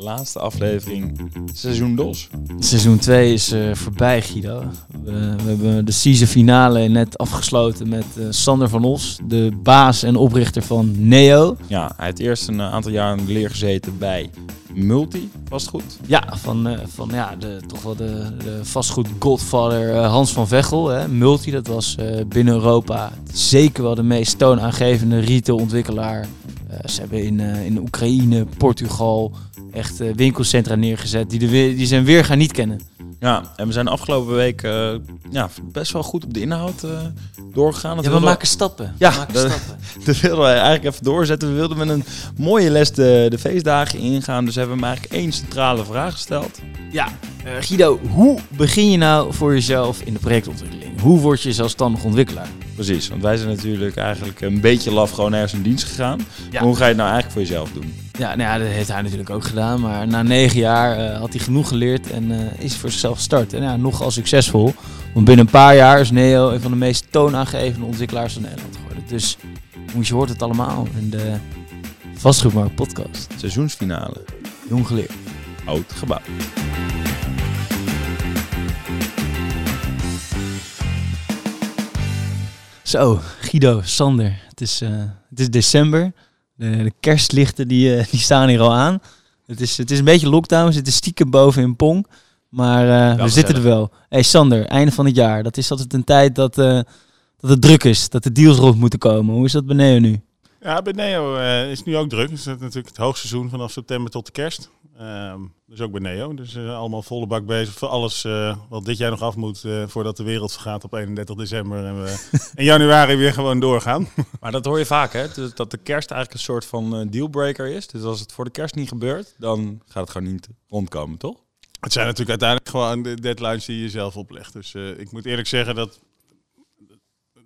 laatste aflevering seizoen DOS. Seizoen 2 is uh, voorbij, Guido. We, we, hebben de season finale net afgesloten met uh, Sander van Os, de baas en oprichter van Neo. Ja, hij heeft eerst een aantal jaar in de leer gezeten bij Multi, vastgoed. Ja, van, uh, van ja, de, toch wel de, de vastgoed godfather Hans van Vechel. Hè. Multi, dat was binnen Europa zeker wel de meest toonaangevende retailontwikkelaar. Ze hebben in, in Oekraïne, Portugal, echt uh, winkelcentra neergezet die, de, die zijn weer gaan niet kennen. Ja, en we zijn afgelopen week uh, ja, best wel goed op de inhoud uh, doorgegaan. Dat ja, we maken stappen. Ja, maken de, stappen. dat wilden we eigenlijk even doorzetten. We wilden met een mooie les de, de feestdagen ingaan. Dus hebben we hem eigenlijk één centrale vraag gesteld. Ja, uh, Guido, hoe begin je nou voor jezelf in de projectontwikkeling? Hoe word je zelfstandig ontwikkelaar? Precies, want wij zijn natuurlijk eigenlijk een beetje laf gewoon ergens in dienst gegaan. Ja. hoe ga je het nou eigenlijk voor jezelf doen? Ja, nou ja, dat heeft hij natuurlijk ook gedaan. Maar na negen jaar uh, had hij genoeg geleerd en uh, is voor zichzelf gestart. En ja, nogal succesvol. Want binnen een paar jaar is Neo een van de meest toonaangevende ontwikkelaars van Nederland geworden. Dus je hoort het allemaal in de Vastgoedmarkt podcast. Seizoensfinale. Jong geleerd. Oud gebouw. Zo, Guido, Sander. Het is, uh, het is december. De, de kerstlichten die, uh, die staan hier al aan. Het is, het is een beetje lockdown. We zitten stiekem boven in Pong. Maar uh, we zitten er wel. hey Sander, einde van het jaar. Dat is altijd een tijd dat, dat het druk is. Dat de deals rond moeten komen. Hoe is dat bij Neo nu? Ja, bij Neo is nu ook druk. Het is natuurlijk het hoogseizoen vanaf september tot de kerst. Um, dus ook bij Neo. Dus uh, allemaal volle bak bezig voor alles uh, wat dit jaar nog af moet uh, voordat de wereld vergaat op 31 december. En we in januari weer gewoon doorgaan. Maar dat hoor je vaak, hè? Dus dat de kerst eigenlijk een soort van dealbreaker is. Dus als het voor de kerst niet gebeurt, dan gaat het gewoon niet rondkomen, toch? Het zijn natuurlijk uiteindelijk gewoon de deadlines die je zelf oplegt. Dus ik moet eerlijk zeggen dat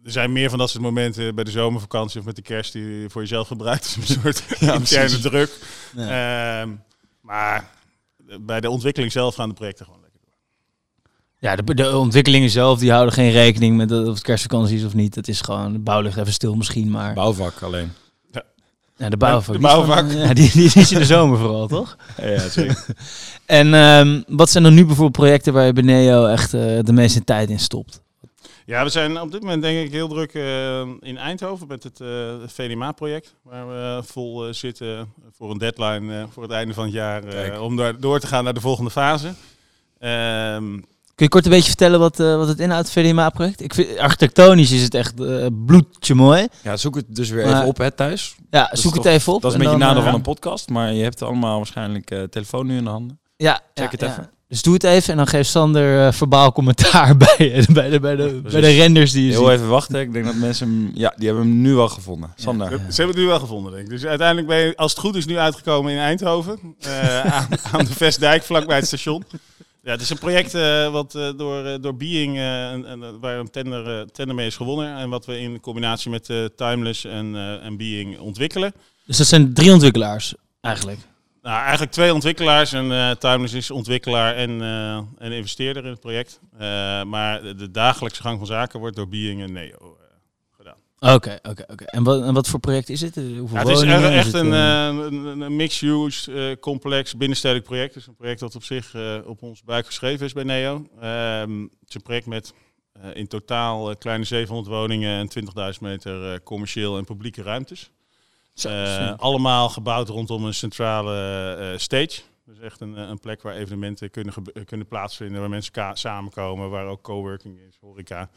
er zijn meer van dat soort momenten bij de zomervakantie of met de kerst die je voor jezelf gebruikt. Dus een soort ja, interne druk. Ja. Ehm, maar bij de ontwikkeling zelf gaan de projecten gewoon lekker door. Ja, de, de ontwikkelingen zelf die houden geen rekening met of het kerstvakantie is of niet. Het is gewoon, de bouw ligt even stil misschien, maar... Bouwvak alleen. Ja, ja de bouwvak. De bouwvak. Die, ja, die, die, is in de zomer vooral, toch? Ja, zeker. en um, wat zijn er nu bijvoorbeeld projecten waar je bij Neo echt uh, de meeste tijd in stopt? Ja, we zijn op dit moment denk ik heel druk uh, in Eindhoven met het uh, VDMA-project. Waar we vol uh, zitten voor een deadline voor het einde van het jaar. om daar door te gaan naar de volgende fase. Um, Kun je kort een beetje vertellen wat, wat het inhoudt, het VDMA-project? Ik vind, architectonisch is het echt bloedje mooi. Ja, zoek het dus weer even op hè, thuis. Ja, zoek het even op. Dat is een beetje nadeel van een podcast, maar je hebt allemaal waarschijnlijk telefoon nu in de handen. Ja, Check ja, het even. Dus doe het even en dan geeft Sander uh, verbaal commentaar bij, bij, de, bij, de, bij de renders die je Heel ziet. even wachten, ik denk dat mensen hem, ja, die hebben hem nu wel gevonden. Sander. Ja, Ze hebben het nu wel gevonden, denk ik. Dus uiteindelijk ben je, als het goed is, nu uitgekomen in Eindhoven. Uh, aan, aan, de Vestdijk, vlakbij het station. Ja, het is een project uh, wat door, door Being, waar een tender, tender mee is gewonnen. En wat we in combinatie met Timeless en, en Being ontwikkelen. Dus dat zijn drie ontwikkelaars eigenlijk? Nou, eigenlijk twee ontwikkelaars. En uh, Timeless is ontwikkelaar en, uh, en investeerder in het project. Uh, maar de, de, dagelijkse gang van zaken wordt door Being en Neo gedaan. Oké, oké, oké. En wat, en wat voor project is het? Hoeveel ja, het is echt, echt een, een, een mixed-use, complex, binnenstedelijk project. Het is een project dat op zich op ons buik geschreven is bij Neo. Ehm, het is een project met in totaal kleine 700 woningen en 20.000 meter commercieel en publieke ruimtes. Uh, allemaal gebouwd rondom een centrale uh, stage. Dus echt een, een plek waar evenementen kunnen, kunnen plaatsvinden, waar mensen samenkomen, waar ook coworking is, horeca.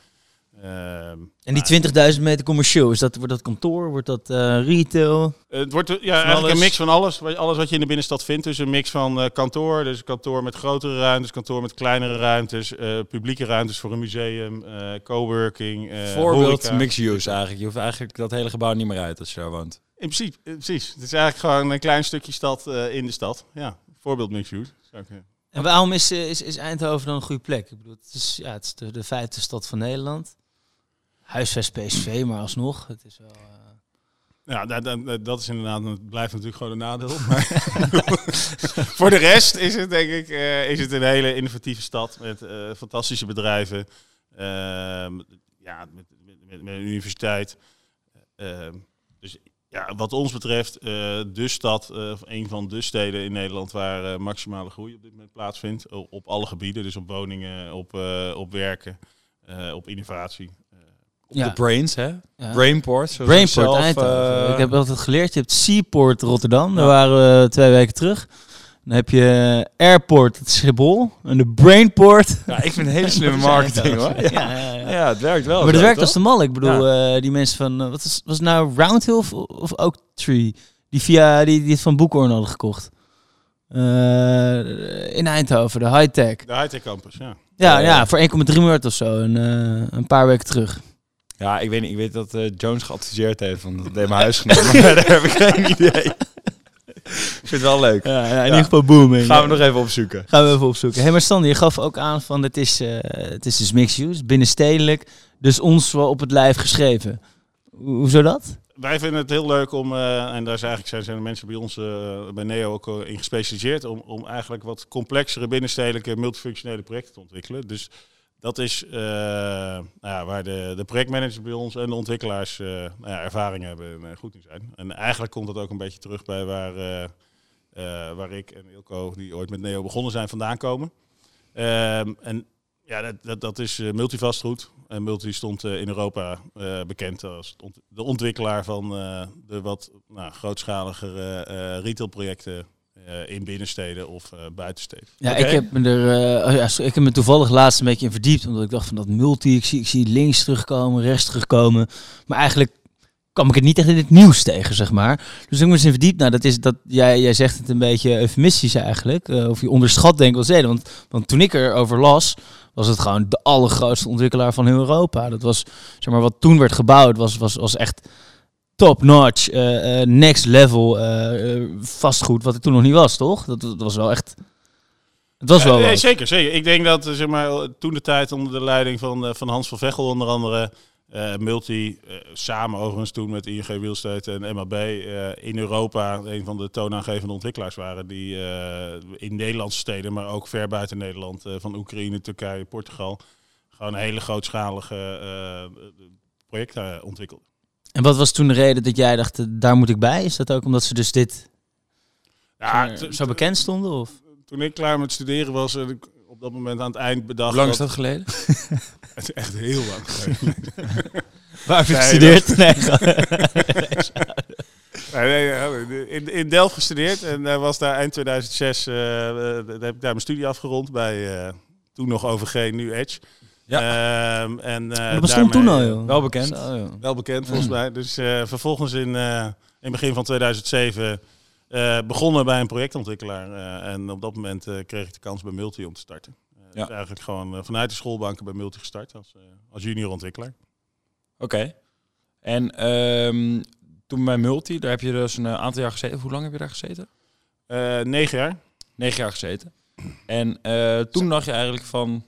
Uh, en die 20.000 meter commercieel, is dat, wordt dat kantoor, wordt dat retail? Het wordt ja, eigenlijk alles. een mix van alles. Alles wat je in de binnenstad vindt. Dus een mix van kantoor, dus kantoor met grotere ruimtes, kantoor met kleinere ruimtes, publieke ruimtes voor een museum, coworking. Voorbeeld mixed use eigenlijk. Je hoeft eigenlijk dat hele gebouw niet meer uit als je daar woont. In principe, precies. Het is eigenlijk gewoon een klein stukje stad uh, in de stad. Ja, voorbeeld mixed use. En waarom is, is, is Eindhoven dan een goede plek? Ik bedoel, het is, ja, het is de, de vijfde stad van Nederland. Huisvest PSV, maar alsnog. Het is wel... Uh... Ja, dat, dat, dat, is inderdaad, blijft natuurlijk gewoon een nadeel. Maar voor de rest is het denk ik uh, is het een hele innovatieve stad met uh, fantastische bedrijven. ja, met, met, met, met, een universiteit. dus ja, wat ons betreft, eh, de stad, eh, of een van de steden in Nederland waar eh, maximale groei op dit moment plaatsvindt. Op alle gebieden, dus op woningen, op, eh, op werken, eh, op innovatie. Eh, Op Ja. de Brains, hè? Ja. Brainport. zoals Brainport, ik zelf, ik heb altijd geleerd, je hebt Seaport Rotterdam, daar waren we twee weken terug. Dan heb je Airport, is Schiphol. En de Brainport. Ja, ik vind het hele slimme marketing, hoor. Ja, Ja, ja, ja. ja het werkt wel. maar dat zo, werkt als de mal. Ik bedoel, eh, die mensen van, eh, wat is, was het nou Roundhill of, of Oak Tree? Die, via, die, die het van Boekhoorn hadden gekocht. Eh, in Eindhoven, de high-tech. De high-tech campus, ja. Ja, ja, voor 1,3 miljard of zo. Een, een paar weken terug. Ja, ik weet niet. Ik weet dat Jones geadviseerd heeft van dat deed mijn huisgenoot. maar verder heb ik geen idee. Ik vind het wel leuk. Ja, in Ja. ieder geval booming. Gaan we nog even opzoeken. Gaan we even opzoeken. Hé, maar Sander, je gaf ook aan van het is, eh, het is dus mixed use, binnenstedelijk. Dus ons wel op het lijf geschreven. Ho- Hoezo dat? Wij vinden het heel leuk om, eh, en daar zijn eigenlijk zijn, zijn de mensen bij ons eh, bij NEO ook eh, in gespecialiseerd, om, om eigenlijk wat complexere binnenstedelijke multifunctionele projecten te ontwikkelen. Dus dat is eh, nou ja, waar de, de projectmanagers bij ons en de ontwikkelaars eh, nou ja, ervaring hebben en eh, goed in zijn. En eigenlijk komt dat ook een beetje terug bij waar, eh, eh, waar ik en Ilko, die ooit met NEO begonnen zijn, vandaan komen. Ehm, en ja, dat, dat, dat is eh, multivastgoed. En Multi stond eh, in Europa eh, bekend als de ontwikkelaar van eh, de wat nou, grootschaligere eh, retailprojecten eh, in binnensteden of eh, buitensteden. Ja, ik heb me er, eh, oh ja, ik heb me toevallig laatst een beetje in verdiept, omdat ik dacht van dat multi, ik zie, ik zie links terugkomen, rechts terugkomen, maar eigenlijk kwam ik het niet echt in het nieuws tegen, zeg maar. Dus ik moest in verdiept. Nou, dat is dat jij, jij zegt het een beetje eufemistisch eigenlijk, eh, of je onderschat denk ik wel zeden, want, want toen ik erover las, was het gewoon de allergrootste ontwikkelaar van heel Europa. Dat was, zeg maar, wat toen werd gebouwd, was, was, was echt top-notch, eh, eh, next level vastgoed, wat het toen nog niet was, toch? Dat, dat was wel echt... Het was Ja, wel nee, zeker, zeker. Ik denk dat zeg maar, toen de tijd onder de leiding van, van Hans van Vechel onder andere, eh, Multi, eh, samen overigens toen met ING Real Estate en MAB, eh, in Europa een van de toonaangevende ontwikkelaars waren die in Nederlandse steden, maar ook ver buiten Nederland, van Oekraïne, Turkije, Portugal, gewoon een hele grootschalige projecten ontwikkelden. En wat was toen de reden dat jij dacht, daar moet ik bij? Is dat ook omdat ze dus dit Ja, t- zo bekend stonden? Of? Toen ik klaar met studeren was, op dat moment aan het eind bedacht. Hoe lang is dat- geleden? Het is echt heel lang geleden. Waar heb je gestudeerd? Nee, in, in Delft gestudeerd en eh, was daar eind 2006, eh, eh, heb ik daar mijn studie afgerond bij eh, toen nog OVG, nu Edge. Ja. Ehm, en, eh, dat bestond toen al, joh. Wel bekend. Zo, joh. Wel bekend volgens mij. Dus eh, vervolgens in, eh, in het begin van 2007 eh, begonnen bij een projectontwikkelaar. eh, en op dat moment eh, kreeg ik de kans bij Multi om te starten. Ja. Dus eigenlijk gewoon vanuit de schoolbanken bij Multi gestart als, als junior ontwikkelaar. Oké. En ehm, toen bij Multi, daar heb je dus een aantal jaar gezeten. Hoe lang heb je daar gezeten? Negen jaar. Negen jaar gezeten. En toen dacht je eigenlijk van,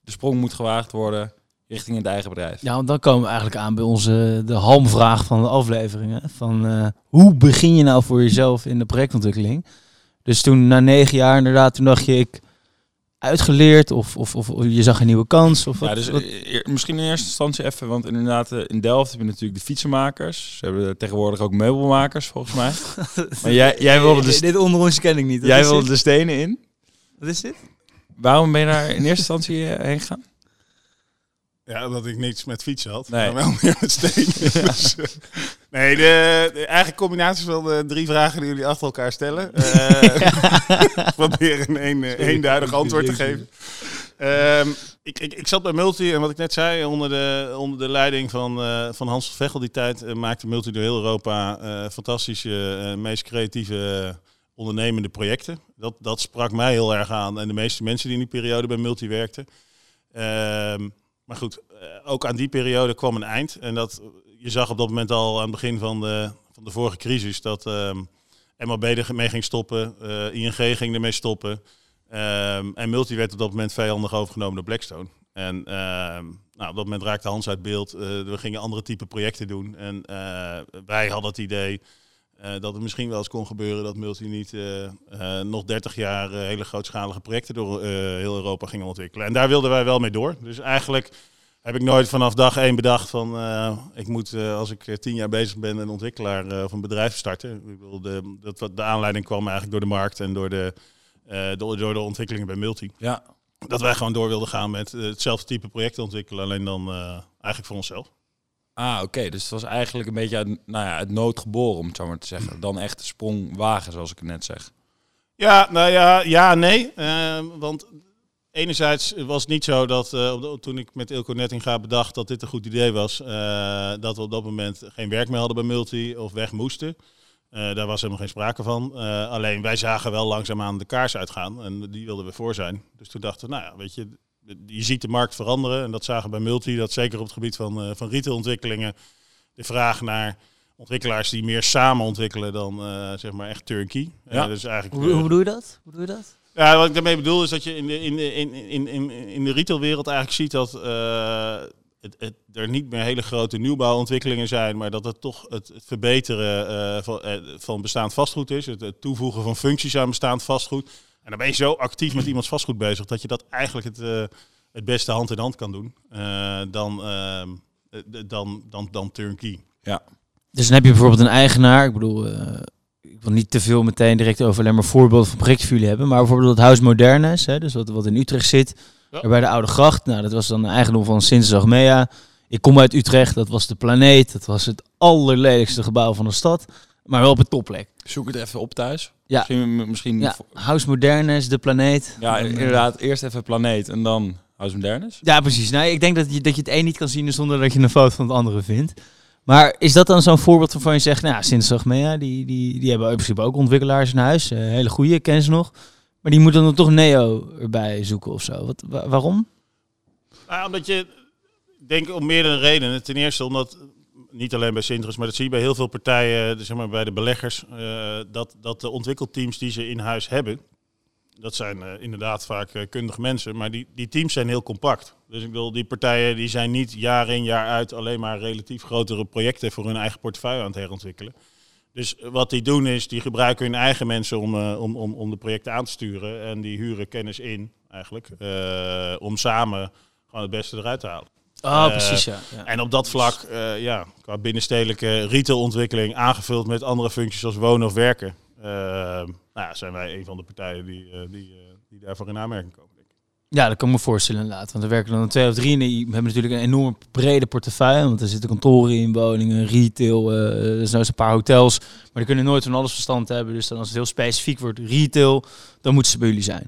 de sprong moet gewaagd worden richting het eigen bedrijf. Ja, want dan komen we eigenlijk aan bij onze de halmvraag van de aflevering. Hè? Van eh, hoe begin je nou voor jezelf in de projectontwikkeling? Dus toen na negen jaar inderdaad, toen dacht je ik uitgeleerd of, of, of je zag een nieuwe kans? Of wat, Ja, dus wat- eh, misschien in eerste instantie even, want inderdaad eh, in Delft heb je natuurlijk de fietsenmakers. Ze hebben tegenwoordig ook meubelmakers volgens mij. maar jij, jij wilde dus Dit onder ons ken ik niet. Jij wilde dit? de stenen in. Wat is dit? Waarom ben je daar in eerste instantie eh, heen gegaan? Ja, omdat ik niets met fietsen had. Nee. Maar wel meer met stenen. Dus, eh, nee, de, de eigen combinatie van de drie vragen die jullie achter elkaar stellen. Eh proberen een een, eh, eenduidig antwoord te geven. Ehm, ik, ik, ik zat bij Multi en wat ik net zei, onder de, onder de leiding van, van Hans van Vechel die tijd, maakte Multi door heel Europa fantastische, meest creatieve ondernemende projecten. Dat, dat sprak mij heel erg aan en de meeste mensen die in die periode bij Multi werkten. Ehm, maar goed, eh, ook aan die periode kwam een eind. En dat, je zag op dat moment al aan het begin van de, van de vorige crisis dat ehm MAB er mee ging stoppen, eh, ING ging ermee stoppen. Ehm, en Multi werd op dat moment vijandig overgenomen door Blackstone. En ehm, nou, op dat moment raakte Hans uit beeld. Eh, we gingen andere type projecten doen. En wij hadden het idee eh, dat het misschien wel eens kon gebeuren dat Multi niet eh, eh, nog 30 jaar hele grootschalige projecten door heel Europa ging ontwikkelen. En daar wilden wij wel mee door. Dus eigenlijk heb ik nooit vanaf dag één bedacht van ik moet als ik tien jaar bezig ben een ontwikkelaar of een bedrijf starten. Ik bedoel, de, dat, de aanleiding kwam eigenlijk door de markt en door de, door, door de ontwikkelingen bij Multi. Ja. Dat wij gewoon door wilden gaan met hetzelfde type projecten ontwikkelen, alleen dan eigenlijk voor onszelf. Ah, oké. Dus het was eigenlijk een beetje uit, nou ja, uit nood geboren, om het zo maar te zeggen. Dan echt de sprong wagen, zoals ik het net zeg. Ja, nou ja, ja, nee. want Enerzijds was het niet zo dat uh, toen ik met Ilko Nettinga bedacht dat dit een goed idee was, uh, dat we op dat moment geen werk meer hadden bij Multi of weg moesten. Daar was helemaal geen sprake van. alleen wij zagen wel langzaamaan de kaars uitgaan en die wilden we voor zijn. Dus toen dachten we, nou ja, weet je, je ziet de markt veranderen en dat zagen bij Multi, dat zeker op het gebied van, van retailontwikkelingen de vraag naar ontwikkelaars die meer samen ontwikkelen dan zeg maar echt turnkey. Ja. dus eigenlijk, hoe, hoe bedoel je dat? Hoe doe je dat? Ja, wat ik daarmee bedoel is dat je in de, in de, in, in, in, in de retailwereld eigenlijk ziet dat uh, het, het, er niet meer hele grote nieuwbouwontwikkelingen zijn, maar dat het toch het, het verbeteren van, van bestaand vastgoed is. Het, het, toevoegen van functies aan bestaand vastgoed. En dan ben je zo actief met iemands vastgoed bezig dat je dat eigenlijk het, het beste hand in hand kan doen dan, ehm, dan, dan, dan turnkey. Ja. Dus dan heb je bijvoorbeeld een eigenaar, ik bedoel ik wil niet te veel meteen direct over alleen maar voorbeelden van projecten voor jullie hebben. Maar bijvoorbeeld het Huis Modernes, hè, dus wat, wat in Utrecht zit. Ja. Bij de Oude Gracht. Nou, dat was dan eigendom van Sintes Agmea. Ik kom uit Utrecht, dat was de planeet. Dat was het allerlelijkste gebouw van de stad. Maar wel op een topplek. Zoek het even op thuis. Ja. Misschien, misschien ja. Huis Modernes, de planeet. Ja, inderdaad. Eerst even planeet en dan Huis Modernes. Ja, precies. Nou, ik denk dat je, dat je het een niet kan zien zonder dat je een foto van het andere vindt. Maar is dat dan zo'n voorbeeld waarvan je zegt, nou, sinds Mea, die, die, die hebben in principe ook ontwikkelaars in huis. Uh, hele goede, ken ze nog. Maar die moeten dan toch Neo erbij zoeken of zo. Wat, waarom? Nou, omdat je, denk om meerdere redenen. Ten eerste omdat, niet alleen bij Sintrus, maar dat zie je bij heel veel partijen, zeg maar bij de beleggers, uh, dat, dat de ontwikkelteams die ze in huis hebben, dat zijn uh, inderdaad vaak kundige mensen, maar die, die teams zijn heel compact. Dus ik bedoel, die partijen die zijn niet jaar in jaar uit alleen maar relatief grotere projecten voor hun eigen portefeuille aan het herontwikkelen. Dus wat die doen is, die gebruiken hun eigen mensen om, om, om, om de projecten aan te sturen. En die huren kennis in, eigenlijk, om samen gewoon het beste eruit te halen. Oh, precies, ja. ja. En op dat vlak, ja, qua binnenstedelijke retailontwikkeling aangevuld met andere functies als wonen of werken. nou ja, zijn wij een van de partijen die, die, die daarvoor in aanmerking komen. Ja, dat kan ik me voorstellen inderdaad. Want we werken dan twee of drie en we hebben natuurlijk een enorm brede portefeuille. Want er zitten kantoren in, woningen, retail, uh, er zijn een paar hotels. Maar die kunnen nooit van alles verstand hebben. Dus dan als het heel specifiek wordt retail, dan moeten ze bij jullie zijn.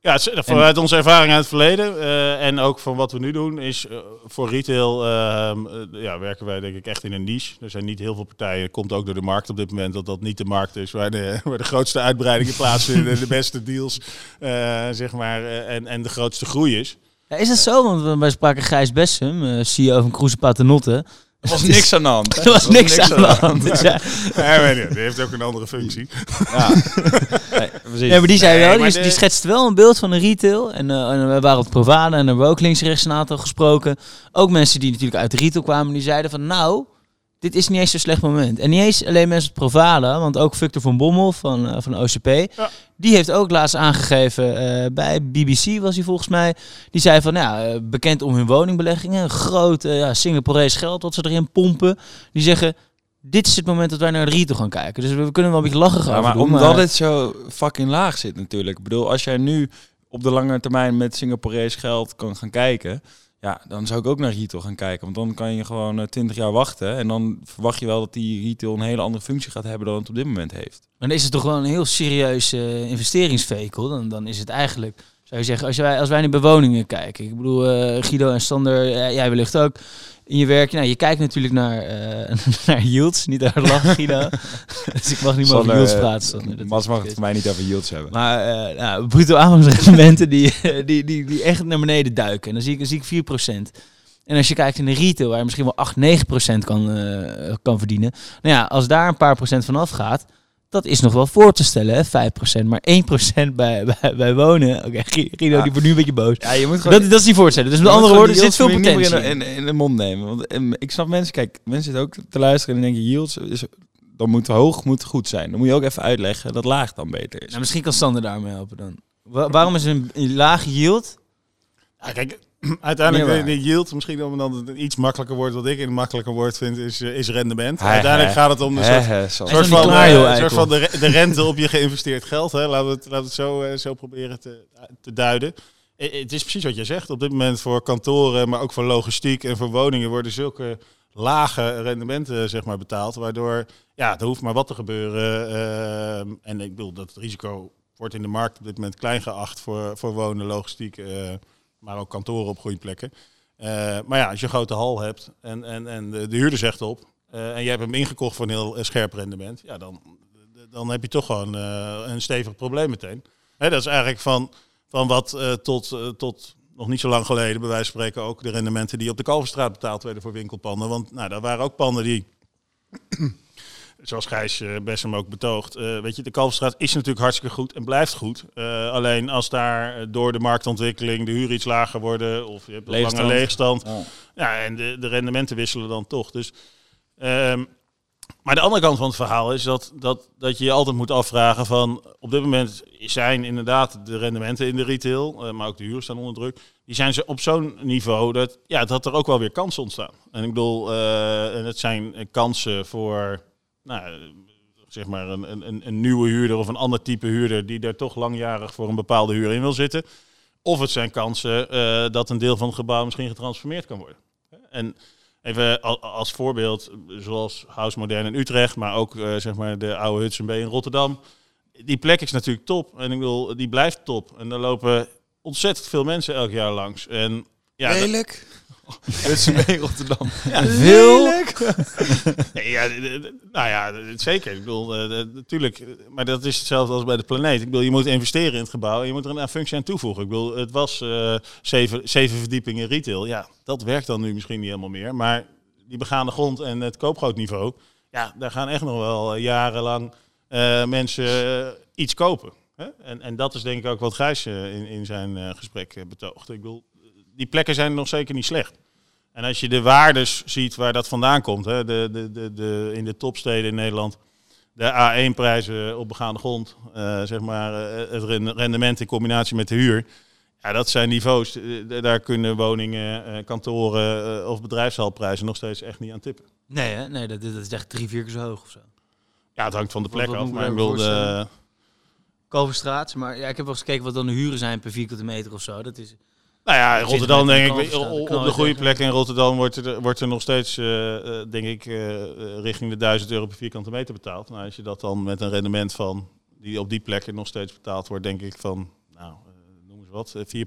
Ja, vanuit onze ervaring uit het verleden uh, en ook van wat we nu doen, is uh, voor retail uh, ja, werken wij denk ik echt in een niche. Er zijn niet heel veel partijen, komt ook door de markt op dit moment, dat dat niet de markt is waar de, waar de grootste uitbreidingen plaatsvinden en de beste deals zeg maar, en, en de grootste groei is. Ja, is het zo? Want wij spraken Gijs Bessem, CEO van Cruise Paternotte. Er was niks aan de hand. Er was, niks, aan, de hand. Dus ja. ja, die heeft ook een andere functie. Ja, nee, maar die zei wel, die, die schetst wel een beeld van een retail. En, uh, en we waren op Provada en hebben we ook links rechts een aantal gesproken. Ook mensen die natuurlijk uit de retail kwamen, die zeiden van nou, dit is niet eens zo'n slecht moment. En niet eens alleen mensen op Provada, want ook Victor van Bommel van, uh, van OCP. Ja. Die heeft ook laatst aangegeven, uh, bij BBC was hij volgens mij. Die zei van, nou, uh, bekend om hun woningbeleggingen. Groot ja, Singaporese geld wat ze erin pompen. Die zeggen, dit is het moment dat wij naar de retail gaan kijken. Dus we kunnen wel een beetje lachen gaan. Ja, maar omdat het zo fucking laag zit natuurlijk. Ik bedoel, als jij nu op de lange termijn met Singaporese geld kan gaan kijken ja, dan zou ik ook naar retail gaan kijken. Want dan kan je gewoon uh, eh, 20 jaar wachten. En dan verwacht je wel dat die retail een hele andere functie gaat hebben dan het op dit moment heeft. Maar dan is het toch wel een heel serieus uh, investeringsvehikel. Dan, dan is het eigenlijk, zou je zeggen, als wij, als wij naar bewoningen kijken. Ik bedoel, uh, Guido en Sander, jij wellicht ook in je werk. Nou, je kijkt natuurlijk naar, uh, naar yields. Niet uit lachen, Guido. dus ik mag niet meer over yields praten. Mas mag het voor mij niet over yields hebben. Maar uh, nou, bruto aankomensrendementen die, die, die, die echt naar beneden duiken. En dan zie ik, dan zie ik 4%. En als je kijkt in de retail, waar je misschien wel 8, 9% kan, uh, kan verdienen. Nou ja, als daar een paar procent van afgaat, dat is nog wel voor te stellen, hè? 5%, maar 1% bij, bij, bij wonen. Oké, okay, Guido, ja. die wordt nu een beetje boos. Ja, je moet gewoon, dat, dat is niet voorstellen. Dus met andere woorden, er zit veel potentie in, in, in, de mond nemen. Want en, ik snap mensen, kijk, mensen zitten ook te luisteren en denken, yields is, dan moet hoog moet goed zijn. Dan moet je ook even uitleggen dat laag dan beter is. Nou, misschien kan Sander daarmee helpen dan. waarom is een, een laag yield... Ja, kijk, uiteindelijk de, de yield, misschien omdat het een iets makkelijker wordt, wat ik een makkelijker woord vind, is, eh, is rendement. Uiteindelijk gaat het om de soort, soort van, klaar, eh, joh, soort eikel. van de, de rente op je geïnvesteerd geld. Hè. Laten we het, laten we het zo, eh, zo proberen te, te duiden. Het is precies wat jij zegt. Op dit moment voor kantoren, maar ook voor logistiek en voor woningen worden zulke lage rendementen zeg maar, betaald. Waardoor ja, er hoeft maar wat te gebeuren. en ik bedoel, dat risico wordt in de markt op dit moment klein geacht voor, voor wonen, logistiek, maar ook kantoren op goede plekken. Eh, maar ja, als je een grote hal hebt en, en, en de, de huurder zegt op eh, en je hebt hem ingekocht voor een heel eh, scherp rendement, ja, dan, dan heb je toch gewoon een stevig probleem meteen. Hè, dat is eigenlijk van, van wat tot, tot nog niet zo lang geleden, bij wijze van spreken, ook de rendementen die op de Kalverstraat betaald werden voor winkelpanden. Want nou, daar waren ook panden die, zoals Gijs eh, Bessem ook betoogt, eh, weet je, de Kalverstraat is natuurlijk hartstikke goed en blijft goed. Eh, alleen als daar door de marktontwikkeling de huren iets lager worden of je hebt een lange Leegstand. Ja. en de, de rendementen wisselen dan toch. Dus, ehm, maar de andere kant van het verhaal is dat, dat, dat je je altijd moet afvragen van... Op dit moment zijn inderdaad de rendementen in de retail, maar ook de huren staan onder druk. Die zijn ze op zo'n niveau dat, ja, dat er ook wel weer kansen ontstaan. En ik bedoel, en het zijn kansen voor, nou, zeg maar een, een, een nieuwe huurder of een ander type huurder... die daar toch langjarig voor een bepaalde huur in wil zitten. Of het zijn kansen eh, dat een deel van het gebouw misschien getransformeerd kan worden. En even al- als voorbeeld, zoals House Modern in Utrecht, maar ook eh, zeg maar de oude Hudson Bay in Rotterdam. Die plek is natuurlijk top. En ik wil, die blijft top. En daar lopen ontzettend veel mensen elk jaar langs. En ja, Lelijk. Is mee Rotterdam. Veel? Nee, ja, d- d- nou ja, zeker. Ik bedoel, eh, natuurlijk, eh, maar dat is hetzelfde als bij de planeet. Ik bedoel, je moet investeren in het gebouw en je moet er een functie aan toevoegen. Ik bedoel, het was eh, zeven, zeven verdiepingen retail. Ja, dat werkt dan nu misschien niet helemaal meer. Maar die begaande grond en het koopgrootniveau, ja, daar gaan echt nog wel jarenlang mensen iets kopen. Hè? En, en dat is denk ik ook wat Gijs in, in zijn gesprek betoogt. Ik bedoel, die plekken zijn nog zeker niet slecht. En als je de waardes ziet waar dat vandaan komt, hè, de, de, de, de, in de topsteden in Nederland, de A1-prijzen op begaande grond, eh, zeg maar, eh, het ren- rendement in combinatie met de huur. Ja, dat zijn niveaus. eh, Daar kunnen woningen, kantoren of bedrijfshalprijzen nog steeds echt niet aan tippen. Nee, hè? nee dat, dat is echt drie, vier keer zo hoog of zo. Ja, het hangt van de plek wat af. Maar ik bedoel, voorstellen? de, Kalverstraat, maar ja, ik heb wel eens gekeken wat dan de huren zijn per vierkante meter of zo. Dat is, Nou ja, Rotterdam denk ik, op de goede plekken in Rotterdam wordt er, wordt er nog steeds, eh, eh, denk ik, eh, richting de 1000 euro per vierkante meter betaald. Nou, als je dat dan met een rendement van, die op die plekken nog steeds betaald wordt, denk ik van, nou, noem eens wat, eh, 4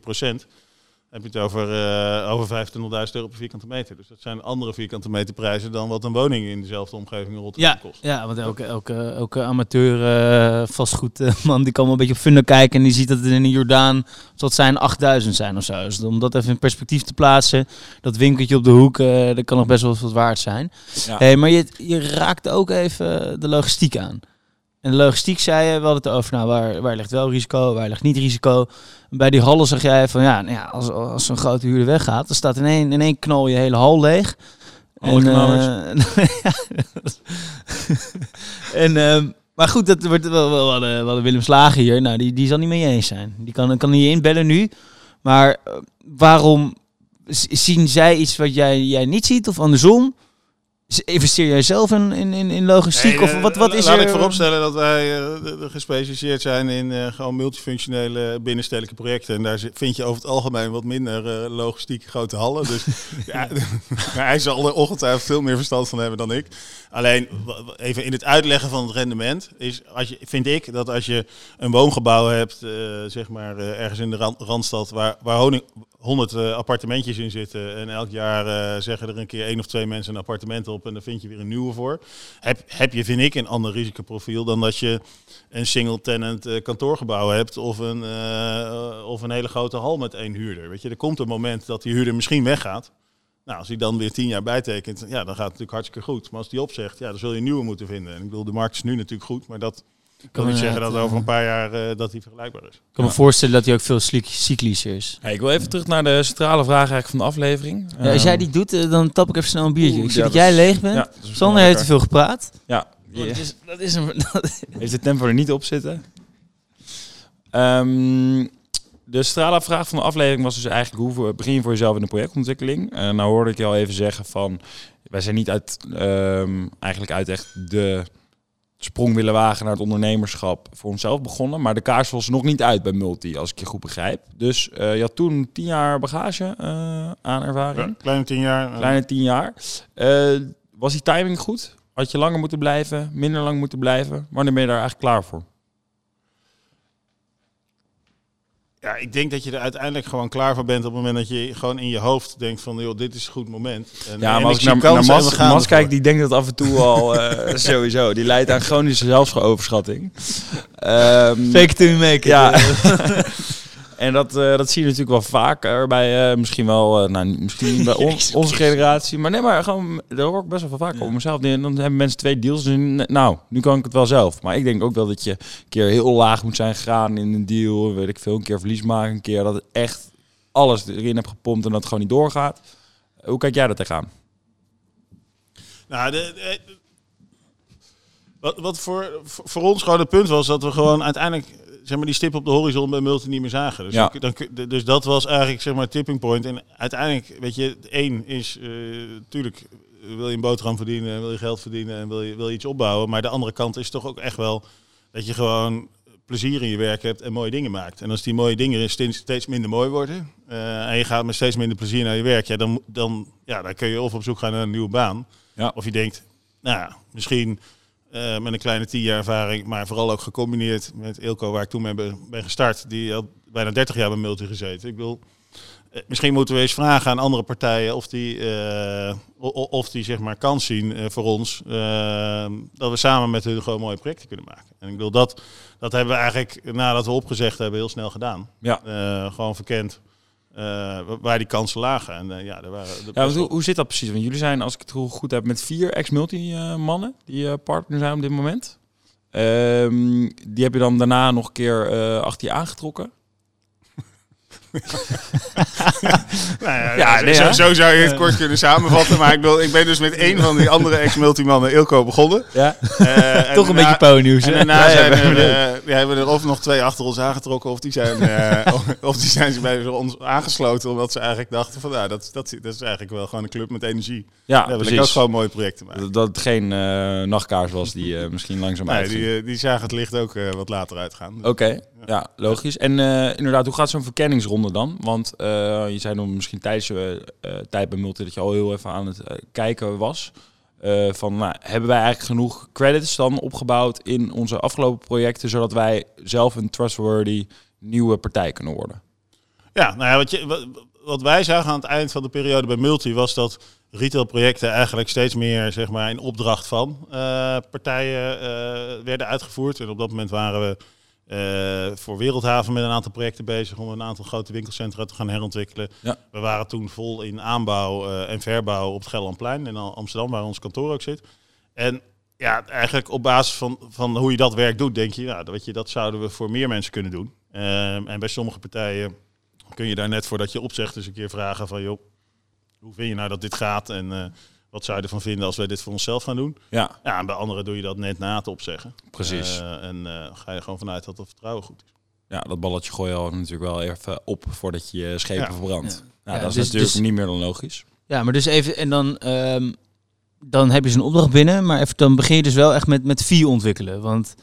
heb je het over, eh over 25.000 euro per vierkante meter. Dus dat zijn andere vierkante meter prijzen dan wat een woning in dezelfde omgeving in Rotterdam ja, kost. ja, want elke, elke, elke amateur eh, vastgoedman die kan wel een beetje op Funda kijken en die ziet dat het in de Jordaan, het zijn 8000 zijn of zo. Dus om dat even in perspectief te plaatsen, dat winkeltje op de hoek, eh, dat kan nog best wel wat waard zijn. Ja. Hey, maar je, je raakt ook even de logistiek aan. En de logistiek zei je, we hadden het over, nou, waar, waar ligt wel risico, waar ligt niet risico. Bij die hallen zeg jij van, ja, nou ja als, als zo'n grote huurder weggaat, dan staat in één, in één knal je hele hal leeg. Alle En, eh, en, ehm, maar goed, dat wordt wel, wel, we hadden, we hadden Willem Slagen hier, nou, die, die zal niet mee eens zijn. Die kan, kan niet inbellen nu. Maar eh, waarom zien zij iets wat jij, jij niet ziet of andersom? Investeer jij zelf in, in, in, logistiek? Nee, of eh, wat, wat is laat er? ik vooropstellen dat wij eh, gespecialiseerd zijn in eh, gewoon multifunctionele binnenstedelijke projecten. En daar vind je over het algemeen wat minder eh, logistiek grote hallen. Dus ja, maar hij zal er ongetwijfeld veel meer verstand van hebben dan ik. Alleen even in het uitleggen van het rendement is, als je, vind ik dat als je een woongebouw hebt, zeg maar ergens in de ran- randstad, waar, waar honing, 100 eh, appartementjes in zitten en elk jaar eh, zeggen er een keer één of twee mensen een appartement op en dan vind je weer een nieuwe voor. Heb, heb je, vind ik, een ander risicoprofiel dan dat je een single-tenant eh, kantoorgebouw hebt of een, of een hele grote hal met één huurder. Weet je, er komt een moment dat die huurder misschien weggaat. Nou, als hij dan weer tien jaar bijtekent, ja, dan gaat het natuurlijk hartstikke goed. Maar als die opzegt, ja, dan zul je een nieuwe moeten vinden. En ik bedoel, de markt is nu natuurlijk goed, maar dat kan niet zeggen dat over een paar jaar eh, dat die vergelijkbaar is. Ik kan me voorstellen dat hij ook veel cyc- cyclischer is. Hey, ik wil even terug naar de centrale vraag eigenlijk van de aflevering. Ja, als Ehm, jij die doet, eh, dan tap ik even snel een biertje. Oeh, ik zie ja, dat dat jij is- leeg bent. ja, Sander heeft te veel gepraat. Ja, Dat is, dat is een... heeft de tempo er niet op zitten. Ehm, de Strala-vraag van de aflevering was dus eigenlijk hoe begin je voor jezelf in de projectontwikkeling? En nou hoorde ik je al even zeggen van, wij zijn niet uit, ehm, eigenlijk uit echt de sprong willen wagen naar het ondernemerschap voor onszelf begonnen. Maar de kaars was nog niet uit bij Multi, als ik je goed begrijp. Dus uh, je had toen tien jaar bagage uh, aan ervaring. Ja, kleine tien jaar. Kleine tien jaar. Was die timing goed? Had je langer moeten blijven, minder lang moeten blijven? Wanneer ben je daar eigenlijk klaar voor? Ja, ik denk dat je er uiteindelijk gewoon klaar voor bent op het moment dat je gewoon in je hoofd denkt van, joh, dit is een goed moment. En, ja, maar als ik naar, naar Mas, Mas kijk, die denkt dat af en toe al uh, sowieso. Die leidt aan chronische zelfsoverschatting. Um, Fake to make. Ja. En dat, uh, dat zie je natuurlijk wel vaker bij uh, misschien wel, uh, nou misschien bij on, onze generatie. Maar nee, maar gewoon, dat hoor ik best wel vaak ja. op mezelf. Dan hebben mensen twee deals. Dus nou, nu kan ik het wel zelf. Maar ik denk ook wel dat je een keer heel laag moet zijn gegaan in een deal. Weet ik veel, een keer verlies maken. Een keer dat het echt alles erin hebt gepompt en dat het gewoon niet doorgaat. Hoe kijk jij dat tegenaan? Nou, de, de, wat, wat voor, voor ons gewoon het punt was, dat we gewoon uiteindelijk zeg maar, die stip op de horizon bij Multi niet meer zagen. Dus, ja. dan, dus dat was eigenlijk zeg maar tipping point. En uiteindelijk, weet je, één is natuurlijk uh, wil je een boterham verdienen, wil je geld verdienen en wil je, wil je iets opbouwen. Maar de andere kant is toch ook echt wel dat je gewoon plezier in je werk hebt en mooie dingen maakt. En als die mooie dingen steeds minder mooi worden uh, en je gaat met steeds minder plezier naar je werk, ja, dan, dan, ja, dan kun je of op zoek gaan naar een nieuwe baan. Ja. Of je denkt, nou, misschien uh, met een kleine tien jaar ervaring, maar vooral ook gecombineerd met Ilko, waar ik toen mee ben, gestart. Die had bijna 30 jaar bij Multi gezeten. Ik wil, uh, misschien moeten we eens vragen aan andere partijen of die, uh, of die zeg maar kans zien voor ons. dat we samen met hun gewoon mooie projecten kunnen maken. En ik wil dat, dat hebben we eigenlijk nadat we opgezegd hebben heel snel gedaan. Ja. gewoon verkend. Uh, waar die kansen lagen. En, uh, ja, er waren, ja, hoe, hoe, zit dat precies? Want jullie zijn, als ik het goed heb, met vier ex-multi-mannen die uh, partner zijn op dit moment. Ehm, die heb je dan daarna nog een keer achter je aangetrokken. nou ja, ja nee, zo, zo, zou je het kort kunnen samenvatten. Maar ik, wil, ik ben dus met één van die andere ex-multimannen, Ilko, begonnen. Ja. Uh, Toch een beetje ponynieuws. En daarna zijn er, uh, hebben er of nog twee achter ons aangetrokken, of die zijn, uh, of die zijn bij ons aangesloten, omdat ze eigenlijk dachten van, nou, dat, dat, dat is eigenlijk wel gewoon een club met energie. Ja, ja precies. ook gewoon mooie projecten maken. Dat het geen nachtkaars was die misschien langzaam nee, die, die zagen het licht ook wat later uitgaan. Oké, ja. logisch. En inderdaad, hoe gaat zo'n verkenningsronde dan? Want je zei dan misschien tijdens je uh, tijd bij Multi dat je al heel even aan het kijken was. Van nou, hebben wij eigenlijk genoeg credits dan opgebouwd in onze afgelopen projecten, zodat wij zelf een trustworthy nieuwe partij kunnen worden? Ja, nou ja, wat, je, wat, wat wij zagen aan het eind van de periode bij Multi was dat retailprojecten eigenlijk steeds meer zeg maar, in opdracht van partijen werden uitgevoerd. En op dat moment waren we uh, voor Wereldhaven met een aantal projecten bezig om een aantal grote winkelcentra te gaan herontwikkelen. Ja. We waren toen vol in aanbouw uh, en verbouw op het Gelderlandplein in Amsterdam, waar ons kantoor ook zit. En ja, eigenlijk op basis van, van hoe je dat werk doet, denk je, nou, dat, je, dat zouden we voor meer mensen kunnen doen. Uh, en bij sommige partijen kun je daar net voordat je opzegt dus een keer vragen van, joh, hoe vind je nou dat dit gaat? En wat zou je ervan vinden als wij dit voor onszelf gaan doen? Ja. ja en bij anderen doe je dat net na het opzeggen. Precies. Uh, en uh, ga je gewoon vanuit dat het vertrouwen goed is. Ja, dat balletje gooi je al natuurlijk wel even op voordat je je schepen ja. verbrandt. Ja. Nou, dat is dus, natuurlijk dus, niet meer dan logisch. Ja, maar dus even, en dan, um, dan heb je zo'n opdracht binnen, maar even, dan begin je dus wel echt met, met vier ontwikkelen. Want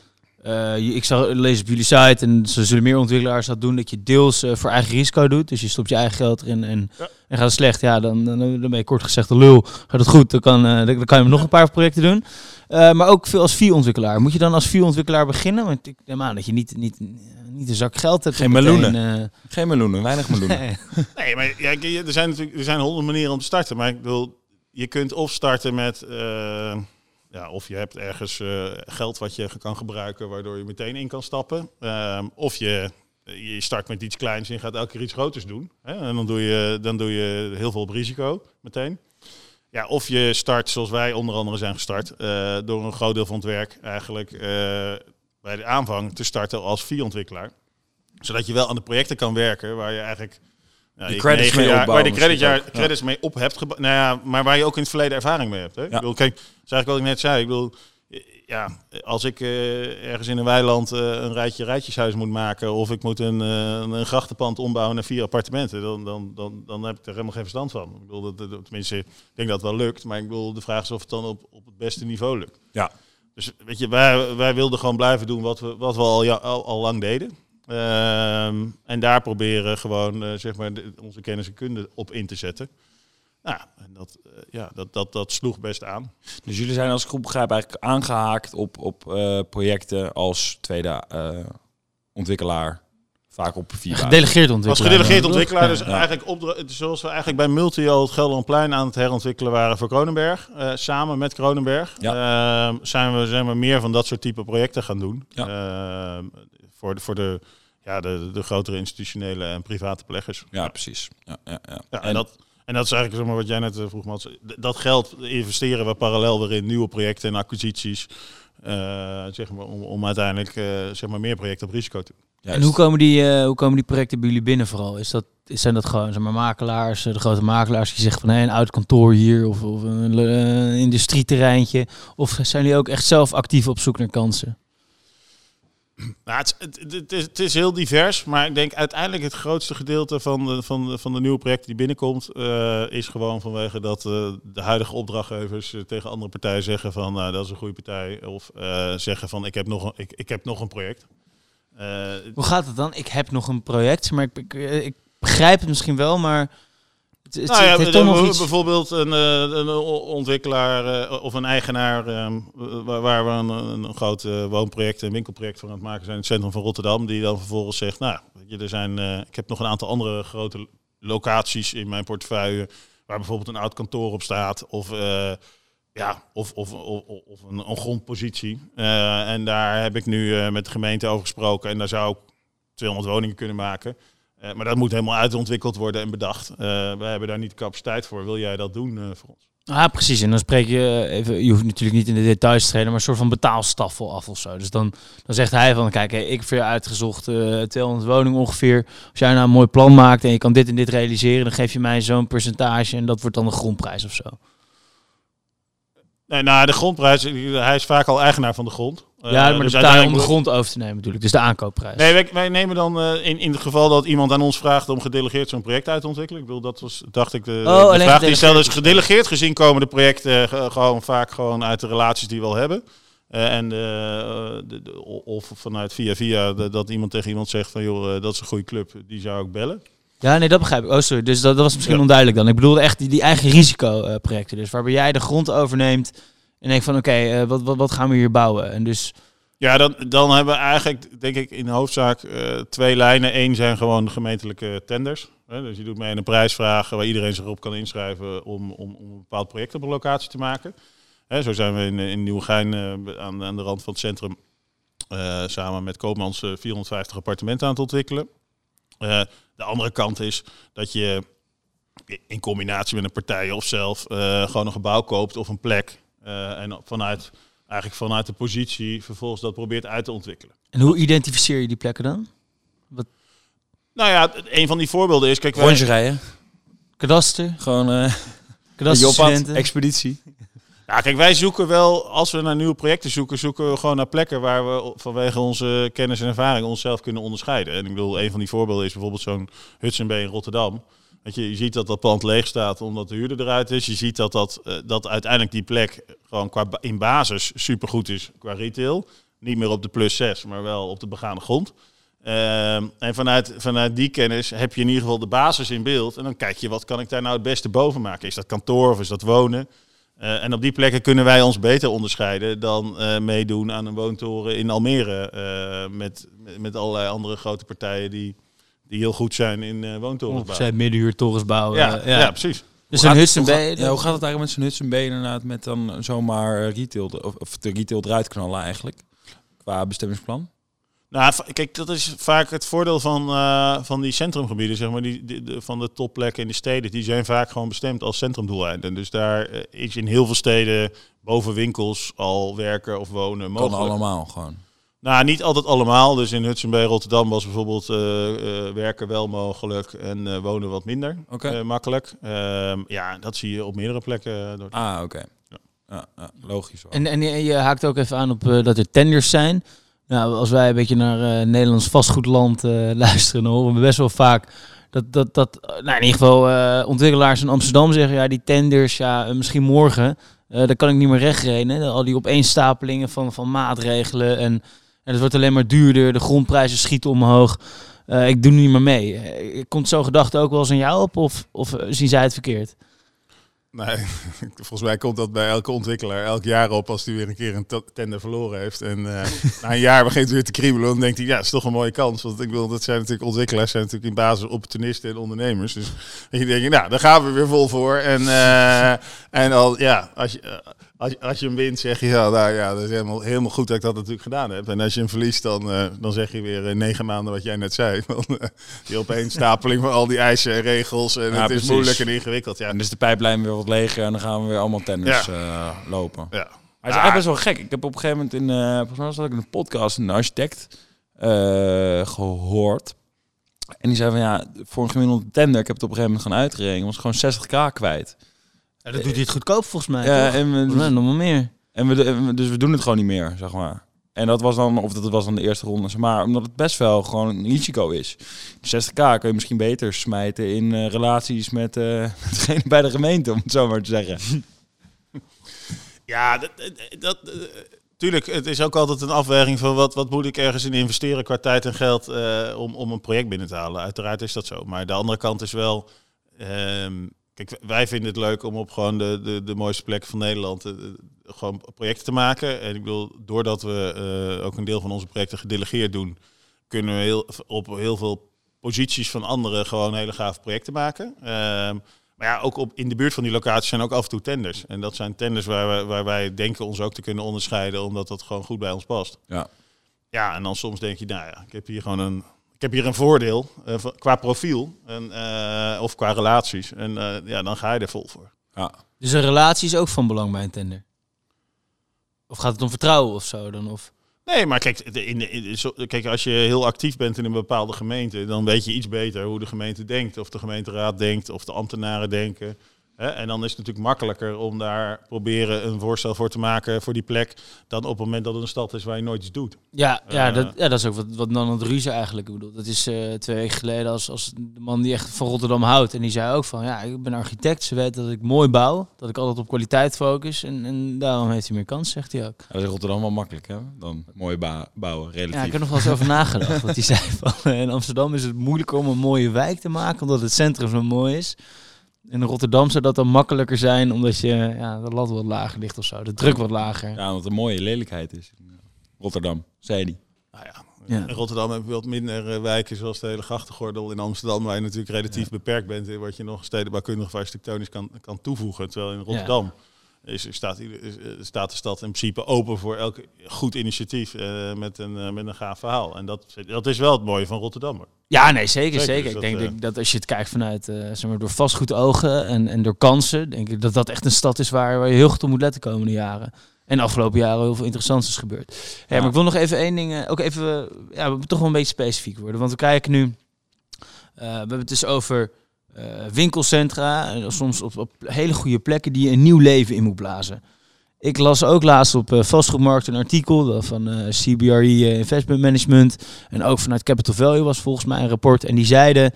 uh, ik zal lezen op jullie site en ze zullen meer ontwikkelaars dat doen, dat je deels uh, voor eigen risico doet. Dus je stopt je eigen geld erin en, ja. en gaat het slecht, ja, dan, dan, dan ben je kort gezegd de lul. Gaat het goed, dan kan, uh, dan kan je nog een paar projecten doen. maar ook veel als vier ontwikkelaar. Moet je dan als vier ontwikkelaar beginnen? Want ik neem aan dat je niet, niet, niet een zak geld hebt. Geen meloenen. Geen meloenen, weinig meloenen. nee. nee, maar ja, er zijn natuurlijk er zijn honderd manieren om te starten. Maar ik bedoel, je kunt of starten met ja, of je hebt ergens uh, geld wat je kan gebruiken, waardoor je meteen in kan stappen. Um, of je, je start met iets kleins en je gaat elke keer iets groters doen. Hè? En dan doe, je, dan doe je heel veel op risico meteen. Ja, of je start zoals wij onder andere zijn gestart, uh, door een groot deel van het werk eigenlijk uh, bij de aanvang te starten als vierontwikkelaar. Zodat je wel aan de projecten kan werken waar je eigenlijk ja, die credits mee jaar, Waar je credit jaar, credits mee op hebt Nou ja, maar waar je ook in het verleden ervaring mee hebt. Hè? Ja. Ik bedoel, kijk, is eigenlijk wat ik net zei. Ik bedoel, ja, als ik uh, ergens in een weiland uh, een rijtje rijtjeshuis moet maken of ik moet een, uh, een grachtenpand ombouwen naar vier appartementen, dan, dan, dan, dan heb ik er helemaal geen verstand van. Ik bedoel, dat, dat, tenminste, ik denk dat het wel lukt, maar ik bedoel, de vraag is of het dan op, op het beste niveau lukt. Ja. Dus weet je, wij, wij wilden gewoon blijven doen wat we, wat we al, ja, al, al lang deden. Ehm, en daar proberen gewoon zeg maar de, onze kennis en kunde op in te zetten. Nou, en dat, uh, ja, dat, dat, dat sloeg best aan. Dus jullie zijn als groep begrijp eigenlijk aangehaakt op, op uh, projecten als tweede uh, ontwikkelaar. Vaak op vier Gedelegeerd ontwikkelaar. Als gedelegeerd ontwikkelaar. Dus ja. eigenlijk op, zoals we eigenlijk bij Multio het Gelderlandplein aan het herontwikkelen waren voor Kronenberg. samen met Kronenberg. Ja. Ehm, zijn, we, zijn we meer van dat soort type projecten gaan doen. Ja. Ehm, voor de, voor de, ja, de, de grotere institutionele en private pleggers. Ja, precies. Ja, ja, ja. ja en, en dat en dat is eigenlijk zeg maar, wat jij net vroeg, Mats. Dat geld investeren we parallel weer in nieuwe projecten en acquisities. Uh, zeg maar, om, om uiteindelijk uh, zeg maar, meer projecten op risico te doen. En hoe komen, die, uh, hoe komen die projecten bij jullie binnen vooral? Is dat, zijn dat gewoon zeg maar, makelaars, de grote makelaars die zeggen van hey, een oud kantoor hier of, of een industrieterreintje? Of zijn jullie ook echt zelf actief op zoek naar kansen? Nou, het, is, het, is, heel divers, maar ik denk uiteindelijk het grootste gedeelte van de, van van de nieuwe projecten die binnenkomt, uh, is gewoon vanwege dat uh, de huidige opdrachtgevers uh, tegen andere partijen zeggen van nou, dat is een goede partij. Of zeggen van ik heb nog een, ik, ik heb nog een project. Hoe gaat het dan? Ik heb nog een project, maar ik, ik begrijp het misschien wel, maar het, nou ja, het toch iets... bijvoorbeeld een, eh, een ontwikkelaar eh, of een eigenaar ehm, waar we een, een groot eh, woonproject en winkelproject voor aan het maken zijn in het centrum van Rotterdam, die dan vervolgens zegt, nou, er zijn, ik heb nog een aantal andere grote locaties in mijn portefeuille waar bijvoorbeeld een oud kantoor op staat of ja, of, of, of, of een, een grondpositie. en daar heb ik nu met de gemeente over gesproken en daar zou ik 200 woningen kunnen maken. Uh, maar dat moet helemaal uitontwikkeld worden en bedacht. Uh, wij hebben daar niet de capaciteit voor. Wil jij dat doen uh, voor ons? Ah, precies. En dan spreek je even, je hoeft natuurlijk niet in de details te treden, maar een soort van betaalstaffel af of zo. Dus dan, dan zegt hij van, kijk, hey, ik heb voor je uitgezocht 200 woningen ongeveer. Als jij nou een mooi plan maakt en je kan dit en dit realiseren, dan geef je mij zo'n percentage en dat wordt dan de grondprijs of zo. Nee, nou, de grondprijs, hij is vaak al eigenaar van de grond. Ja, maar dus om de grond over te nemen natuurlijk. Dus de aankoopprijs. Nee, wij, wij nemen dan uh, in, in het geval dat iemand aan ons vraagt om gedelegeerd zo'n project uit te ontwikkelen. Ik bedoel, dat was, dacht ik, de, oh, de vraag die stelde is gedelegeerd gezien komen de projecten uh, gewoon vaak gewoon uit de relaties die we al hebben. en de, de, of vanuit via via dat iemand tegen iemand zegt van joh, dat is een goede club, die zou ik bellen. Ja, nee, dat begrijp ik. Oh, sorry. Dus dat, dat was misschien ja. onduidelijk dan. Ik bedoelde echt die, die eigen risicoprojecten. dus waarbij jij de grond overneemt en denk van oké, uh, wat, wat, wat gaan we hier bouwen? En dus... Ja, dan, dan hebben we eigenlijk, denk ik, in hoofdzaak uh, twee lijnen. Eén zijn gewoon de gemeentelijke tenders. Hè? Dus je doet mee een prijsvraag waar iedereen zich op kan inschrijven om, om, om een bepaald project op een locatie te maken. Hè, zo zijn we in, in Nieuwegein uh, aan, aan de rand van het centrum samen met Koopmans 450 appartementen aan het ontwikkelen. de andere kant is dat je in combinatie met een partij of zelf gewoon een gebouw koopt of een plek uh, en vanuit, eigenlijk vanuit de positie vervolgens dat probeert uit te ontwikkelen. En hoe identificeer je die plekken dan? Wat? Nou ja, een van die voorbeelden is... Kijk, wij... rijden. Kadaster. Gewoon uh, kadaster expeditie. Ja, kijk, wij zoeken wel, als we naar nieuwe projecten zoeken, zoeken we gewoon naar plekken waar we vanwege onze kennis en ervaring onszelf kunnen onderscheiden. En ik bedoel, een van die voorbeelden is bijvoorbeeld zo'n Hudson Bay in Rotterdam. Je, ziet dat dat pand leeg staat omdat de huurder eruit is. Je ziet dat, dat, uh, dat uiteindelijk die plek gewoon qua in basis supergoed is qua retail. Niet meer op de plus 6, maar wel op de begane grond. Uh, en vanuit, vanuit die kennis heb je in ieder geval de basis in beeld. En dan kijk je, wat kan ik daar nou het beste boven maken? Is dat kantoor of is dat wonen? Uh, en op die plekken kunnen wij ons beter onderscheiden dan uh, meedoen aan een woontoren in Almere. Met, met allerlei andere grote partijen die die heel goed zijn in uh, woontorens bouwen. Zijn middenhuurtorens bouwen. Ja, ja. ja precies. Dus een Hudson. Ja, hoe gaat het eigenlijk met zijn Hudson Bay inderdaad met dan zomaar retail of, of de retail eruit knallen eigenlijk qua bestemmingsplan? Nou, kijk, dat is vaak het voordeel van, uh, van die centrumgebieden, zeg maar, die, die de, van de topplekken in de steden. Die zijn vaak gewoon bestemd als centrumdoeleinden. Dus daar uh, is in heel veel steden boven winkels al werken of wonen mogelijk. Kan allemaal gewoon. Nou, niet altijd allemaal. Dus in Hudson bij Rotterdam was bijvoorbeeld uh, uh, werken wel mogelijk en uh, wonen wat minder okay. makkelijk. Ehm, ja, dat zie je op meerdere plekken. Door ah, oké. Okay. Ja. Ja, ja, logisch. En, en je- haakt ook even aan op eh, dat er tenders zijn. Nou, als wij een beetje naar eh, Nederlands vastgoedland eh, luisteren, dan horen we best wel vaak dat, dat, dat eh, nou, in ieder geval eh, ontwikkelaars in Amsterdam zeggen, ja, die tenders, ja, eh, misschien morgen, eh daar kan ik niet meer rechtrekenen. Al die opeenstapelingen van, van maatregelen en, en het wordt alleen maar duurder, de grondprijzen schieten omhoog. Eh, ik doe niet meer mee. Eh, Komt zo'n gedachte ook wel eens aan jou op of, of eh, zien zij het verkeerd? Nee, volgens mij komt dat bij elke ontwikkelaar elk jaar op als hij weer een keer een tender verloren heeft. En na een jaar begint weer te kriebelen. Dan denkt hij, ja, het is toch een mooie kans. Want ik wil, dat zijn natuurlijk ontwikkelaars, zijn natuurlijk in basis opportunisten en ondernemers. Dus je denkt, nou, daar gaan we weer vol voor. En, eh, en al, ja, als je, als, je- als je hem wint, zeg je, ja, nou, ja, dat is helemaal, helemaal goed dat ik dat natuurlijk gedaan heb. En als je hem verliest, dan, eh, dan zeg je weer eh, negen maanden wat jij net zei. Dan, eh, die opeenstapeling van al die eisen en regels. En Ja, het is precies. moeilijk en ingewikkeld. Ja, En dus de pijplijn weer wat leger en dan gaan we weer allemaal tenders eh, lopen. ja. Maar het is eigenlijk best wel gek. Ik heb op een gegeven moment in, volgens mij ook in een podcast, een architect eh, gehoord. En die zei van ja, voor een gemiddelde tender, ik heb het op een gegeven moment gaan uitgerekend, was gewoon 60k kwijt. Ja, dat doet hij het goedkoop volgens mij. Ja, toch? en we, mij nog meer. en we, en we- dus we doen het gewoon niet meer, zeg maar. En dat was dan, of dat was dan de eerste ronde, zeg maar, omdat het best wel gewoon een risico is. 60k kun je misschien beter smijten in eh, relaties met, eh degene bij de gemeente, om het zo maar te zeggen. Ja, dat, dat, dat- eh, tuurlijk, het is ook altijd een afweging van wat, wat moet ik ergens in investeren qua tijd en geld eh, om, om een project binnen te halen. Uiteraard is dat zo. Maar de andere kant is wel, ehm, kijk, wij vinden het leuk om op gewoon de, de, de mooiste plekken van Nederland eh, gewoon projecten te maken. En ik bedoel, doordat we eh, ook een deel van onze projecten gedelegeerd doen, kunnen we heel, op heel veel posities van anderen gewoon hele gave projecten maken. Ehm, maar ja, ook op, in de buurt van die locaties zijn ook af en toe tenders. En dat zijn tenders waar, wij- waar wij denken ons ook te kunnen onderscheiden, omdat dat gewoon goed bij ons past. Ja. Ja, en dan soms denk je, nou ja, ik heb hier gewoon een, ik heb hier een voordeel eh, qua profiel en, eh, of qua relaties. En eh, ja, dan ga je er vol voor. Ja. Dus een relatie is ook van belang bij een tender? Of gaat het om vertrouwen of zo dan? Of... Nee, maar kijk, in de, in de- zo- kijk, als je heel actief bent in een bepaalde gemeente, dan weet je iets beter hoe de gemeente denkt, of de gemeenteraad denkt, of de ambtenaren denken. En dan is het natuurlijk makkelijker om daar proberen een voorstel voor te maken voor die plek, dan op het moment dat het een stad is waar je nooit iets doet. Ja, ja, Eh. dat, ja, dat is ook wat, wat dan het Ruze eigenlijk bedoelt. Dat is eh, twee weken geleden als, als de man die echt van Rotterdam houdt. En die zei ook van, ja, ik ben architect. Ze weten dat ik mooi bouw. Dat ik altijd op kwaliteit focus. En, en daarom heeft hij meer kans, zegt hij ook. Ja, dat is in Rotterdam wel makkelijk, hè? Dan mooi bouwen, relatief. Ja, ik heb er nog wel eens over nagedacht. Want hij zei van, eh, in Amsterdam is het moeilijker om een mooie wijk te maken. Omdat het centrum zo mooi is. In Rotterdam zou dat dan makkelijker zijn. Omdat je ja, de lat wat lager ligt of zo. De druk wat lager. Ja, omdat het een mooie lelijkheid is. in, eh, Rotterdam, zei hij. Nou ja, Ja. in Rotterdam heb je wat minder eh, wijken zoals de hele grachtengordel in Amsterdam, waar je natuurlijk relatief beperkt bent in wat je nog stedenbouwkundig of architectonisch kan, kan toevoegen. Terwijl in Rotterdam is, staat, staat de stad in principe open voor elk goed initiatief eh, met, een, eh, met een gaaf verhaal. En dat, dat is wel het mooie van Rotterdam. hoor. Ja, nee, zeker, Zeker, zeker. dus ik denk eh, dat, als je het kijkt vanuit, zeg maar, door vastgoedogen en, en door kansen, denk ik dat dat echt een stad is waar, waar je heel goed op moet letten de komende jaren. En de afgelopen jaren heel veel interessants is gebeurd. Ja, maar ik wil nog even één ding, ook even, ja, we moeten toch wel een beetje specifiek worden. Want we kijken nu, we hebben het dus over eh, winkelcentra, en soms op, op hele goede plekken die je een nieuw leven in moet blazen. Ik las ook laatst op eh, vastgoedmarkt een artikel dat van eh CBRE eh, Investment Management en ook vanuit Capital Value was volgens mij een rapport. En die zeiden,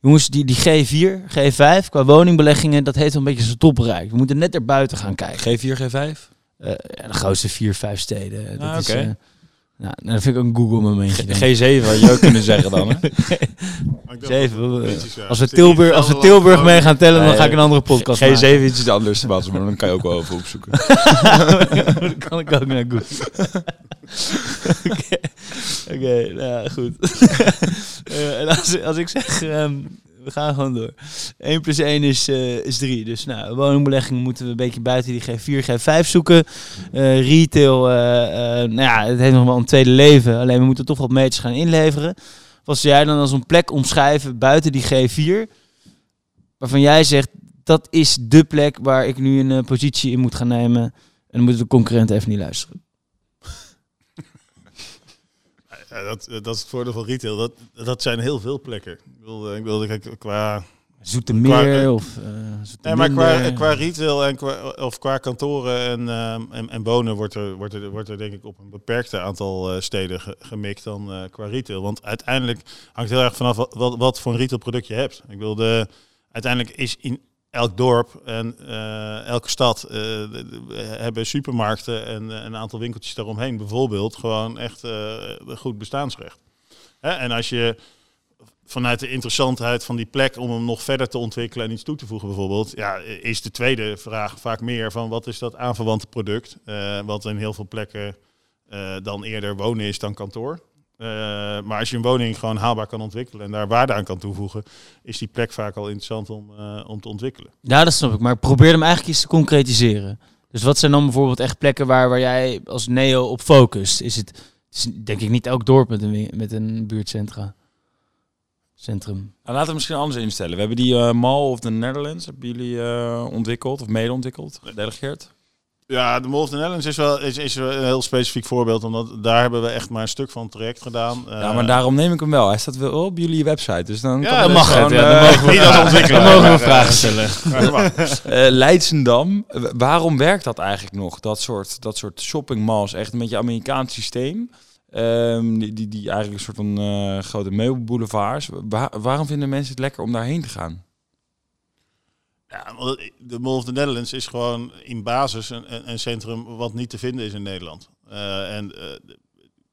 jongens, die, die G4, G5 qua woningbeleggingen, dat heeft wel een beetje zijn top bereikt. We moeten net erbuiten gaan kijken. G4, G5? Eh, ja, de grootste vier, vijf steden. Dat Ah, is, eh, nou, dat vind ik ook een Google momentje. dan. G7 had je ook kunnen zeggen dan, hè? Maar ik dacht Zeven, dat het we- netjes, ja. Als we Tilburg, als we Tilburg mee gaan tellen, dan ga ik een andere podcast G7 maken. is iets anders, Bas, maar dan kan je ook wel over opzoeken. dan kan ik ook naar Google. Oké, Oké, nou ja, goed. Eh, en als, als ik zeg, ehm, we gaan gewoon door. 1 plus 1 is, eh, is 3. Dus nou, woningbeleggingen moeten we een beetje buiten die G4, G5 zoeken. Eh, retail, eh, nou ja, het heeft nog wel een tweede leven. Alleen we moeten toch wat meters gaan inleveren. Wat zou jij dan als een plek omschrijven buiten die G4? Waarvan jij zegt, dat is de plek waar ik nu een positie in moet gaan nemen. En dan moeten de concurrenten even niet luisteren. Ja, dat, dat is het voordeel van retail. Dat, dat zijn heel veel plekken. Ik bedoel, eh, ik bedoel kijk, qua Zoetermeer Qua- of uh, Nee, maar qua, qua retail en qua, of qua kantoren en, en, en wonen wordt er, wordt, er, wordt er denk ik op een beperkte aantal eh, steden ge- gemikt dan eh, qua retail. Want uiteindelijk hangt heel erg vanaf wat, wat, wat voor een retailproduct je hebt. Ik wil de, uiteindelijk is in elk dorp en eh, elke stad eh, hebben supermarkten en eh, een aantal winkeltjes daaromheen bijvoorbeeld gewoon echt goed bestaansrecht. Hè? En als je vanuit de interessantheid van die plek om hem nog verder te ontwikkelen en iets toe te voegen bijvoorbeeld, ja, is de tweede vraag vaak meer van wat is dat aanverwante product, wat in heel veel plekken dan eerder wonen is dan kantoor. Eh, maar als je een woning gewoon haalbaar kan ontwikkelen en daar waarde aan kan toevoegen, is die plek vaak al interessant om, eh, om te ontwikkelen. Ja, dat snap ik. Maar ik probeer hem eigenlijk eens te concretiseren. Dus wat zijn dan bijvoorbeeld echt plekken waar, waar jij als Neo op focust? Is het, is denk ik niet elk dorp met een, met een buurtcentra. Centrum. Nou, laten we misschien anders instellen. We hebben die eh, Mall of the Netherlands, hebben jullie eh, ontwikkeld of mede ontwikkeld, gedelegeerd? Ja, de Netherlands is wel, is, is wel een heel specifiek voorbeeld, omdat daar hebben we echt maar een stuk van het traject gedaan. ja, maar daarom neem ik hem wel. Hij staat wel op jullie website, dus dan Ja, kan mag gewoon, het, ja, eh, dat mogen we- Niet als ontwikkelaar, Dan mogen we vragen eh, stellen. Eh, Leidsendam, waarom werkt dat eigenlijk nog? Dat soort, dat soort shoppingmalls, echt een beetje Amerikaans systeem. Ehm, die, die, die eigenlijk een soort van eh, grote meubelboulevards. Wa- waarom vinden mensen het lekker om daarheen te gaan? Ja, de Mall of the Netherlands is gewoon in basis een, een, centrum wat niet te vinden is in Nederland. Eh, en eh, kijk,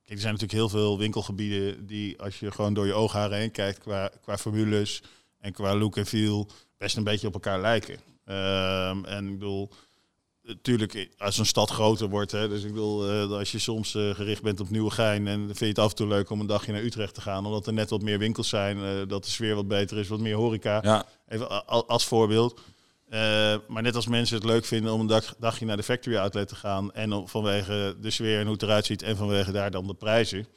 er zijn natuurlijk heel veel winkelgebieden die, als je gewoon door je oogharen heen kijkt, qua, qua formules en qua look en feel, best een beetje op elkaar lijken. Ehm, en ik bedoel, natuurlijk, als een stad groter wordt, hè, dus ik bedoel, eh, als je soms gericht bent op Nieuwegein en vind je het af en toe leuk om een dagje naar Utrecht te gaan, omdat er net wat meer winkels zijn, dat de sfeer wat beter is, wat meer horeca. Ja, Even als voorbeeld. Eh, maar net als mensen het leuk vinden om een dag, dagje naar de factory outlet te gaan. En om, vanwege de sfeer en hoe het eruit ziet. En vanwege daar dan de prijzen.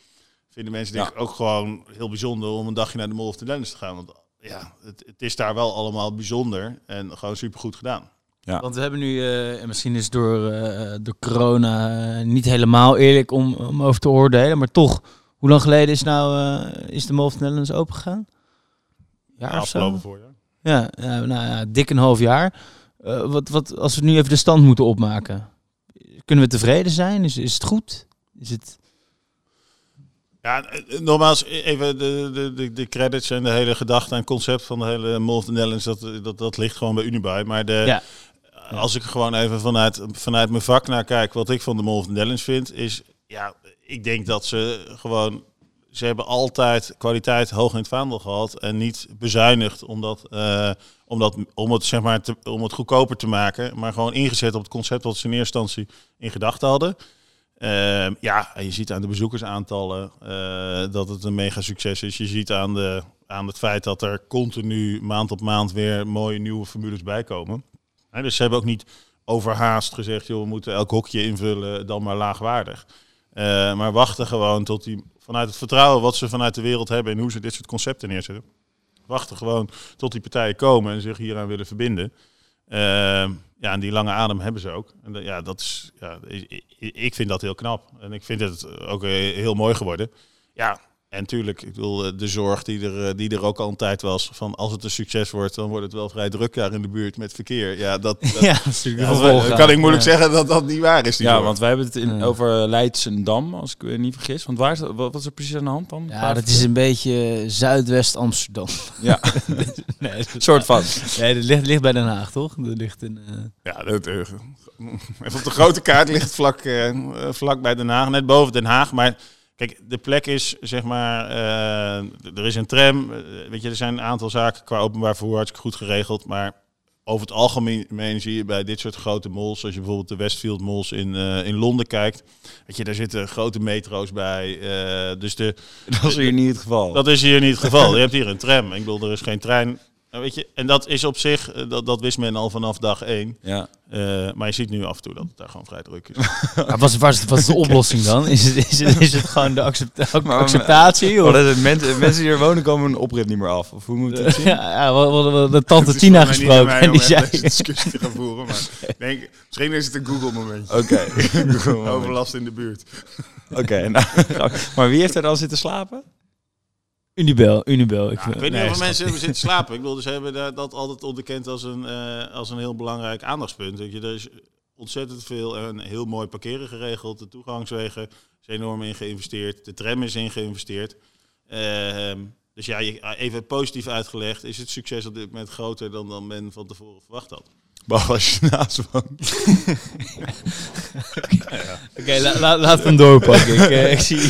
Vinden mensen denk Ja. ik ook gewoon heel bijzonder om een dagje naar de Mall of the Netherlands te gaan. Want ja, het, het is daar wel allemaal bijzonder. En gewoon supergoed gedaan. Want we hebben nu, eh, en misschien is het door, eh, door corona niet helemaal eerlijk om, om over te oordelen, maar toch, hoe lang geleden is nou eh, is de Mall of the Netherlands opengegaan? Ja, of zo? afgelopen voorjaar. Ja, nou ja, dik een half jaar. Eh, wat, wat, als we nu even de stand moeten opmaken, kunnen we tevreden zijn? Is, is het goed? Is het... Ja, eh, nogmaals, even de, de, de, de credits en de hele gedachte en concept van de hele Netherlands, dat, dat, dat ligt gewoon bij Unibuy. Maar de, Ja. als ik gewoon even vanuit, vanuit mijn vak naar kijk, wat ik van de the Netherlands vind, is, ja, ik denk dat ze gewoon, ze hebben altijd kwaliteit hoog in het vaandel gehad en niet bezuinigd omdat, eh, omdat, om, het, zeg maar, om het goedkoper te maken, maar gewoon ingezet op het concept wat ze in eerste instantie in gedachten hadden. Ehm, ja, en je ziet aan de bezoekersaantallen eh, dat het een mega succes is. Je ziet aan, de, aan het feit dat er continu maand op maand weer mooie nieuwe formules bijkomen. Hè, dus ze hebben ook niet overhaast gezegd, joh, we moeten elk hokje invullen, dan maar laagwaardig. Eh, maar wachten gewoon tot die, vanuit het vertrouwen wat ze vanuit de wereld hebben en hoe ze dit soort concepten neerzetten. Wachten gewoon tot die partijen komen en zich hieraan willen verbinden. Ehm, ja, en die lange adem hebben ze ook. En dat- ja, dat is, ja, ik vind dat heel knap. En ik vind het ook eh, heel mooi geworden. Ja, en natuurlijk, ik bedoel, eh, de zorg die er, eh, die er ook al een tijd was. Van als het een succes wordt, dan wordt het wel vrij druk daar in de buurt met verkeer. Ja, dat, dat, Ja, dat is natuurlijk ja, de dat gevolgen. kan ik moeilijk Ja. zeggen dat dat niet waar is. Die ja zorg. want wij hebben het in, over Leidsendam, als ik me niet vergis. Want waar is dat, wat, wat is er precies aan de hand dan? Ja, dat is een beetje Zuidwest Amsterdam. Ja, nee, dat- soort van. Nee, dat ligt, ligt bij Den Haag, toch? Dat ligt in... eh, Ja, dat, eh, even op de grote kaart ligt het vlak, vlak bij Den Haag, net boven Den Haag. Maar kijk, de plek is zeg maar, eh, er is een tram. eh, weet je, er zijn een aantal zaken qua openbaar vervoer hartstikke goed geregeld. Maar over het algemeen zie je bij dit soort grote malls, als je bijvoorbeeld de Westfield malls in, eh, in Londen kijkt, weet je, daar zitten grote metro's bij. dus de, Dat is hier niet het geval. dat is hier niet het geval. Je hebt hier een tram. Ik bedoel, er is geen trein. Nou, weet je, en dat is op zich, eh, dat, dat wist men al vanaf dag één. ja. Eh, maar je ziet nu af en toe dat het daar gewoon vrij druk is. Maar wat, wat, wat is de oplossing dan? Is het, is het, is het gewoon de accepta- Maar- acceptatie? Het. mensen, mensen die hier wonen komen een oprit niet meer af. Of hoe moet het zien? Ja, ja, we hadden de tante Tina gesproken mij en die zei... discussie te gaan voeren. Maar denk, misschien is het een Google-momentje. Oké. Oké, Overlast in de buurt. nou, maar wie heeft er dan zitten slapen? Unibel, Unibel. Ik, Ja, ik weet niet nee, of mensen hebben zitten slapen. Ik bedoel, ze hebben daar- dat altijd onderkend als een, eh, als een heel belangrijk aandachtspunt. Weet je, er is ontzettend veel en heel mooi parkeren geregeld. De toegangswegen is enorm in geïnvesteerd. De tram is in geïnvesteerd. Ehm, dus ja, even positief uitgelegd is het succes op dit moment groter dan, dan men van tevoren verwacht had. Behalve als je naast woont. Oké, la, la- laat hem doorpakken. ik, eh, ik, zie,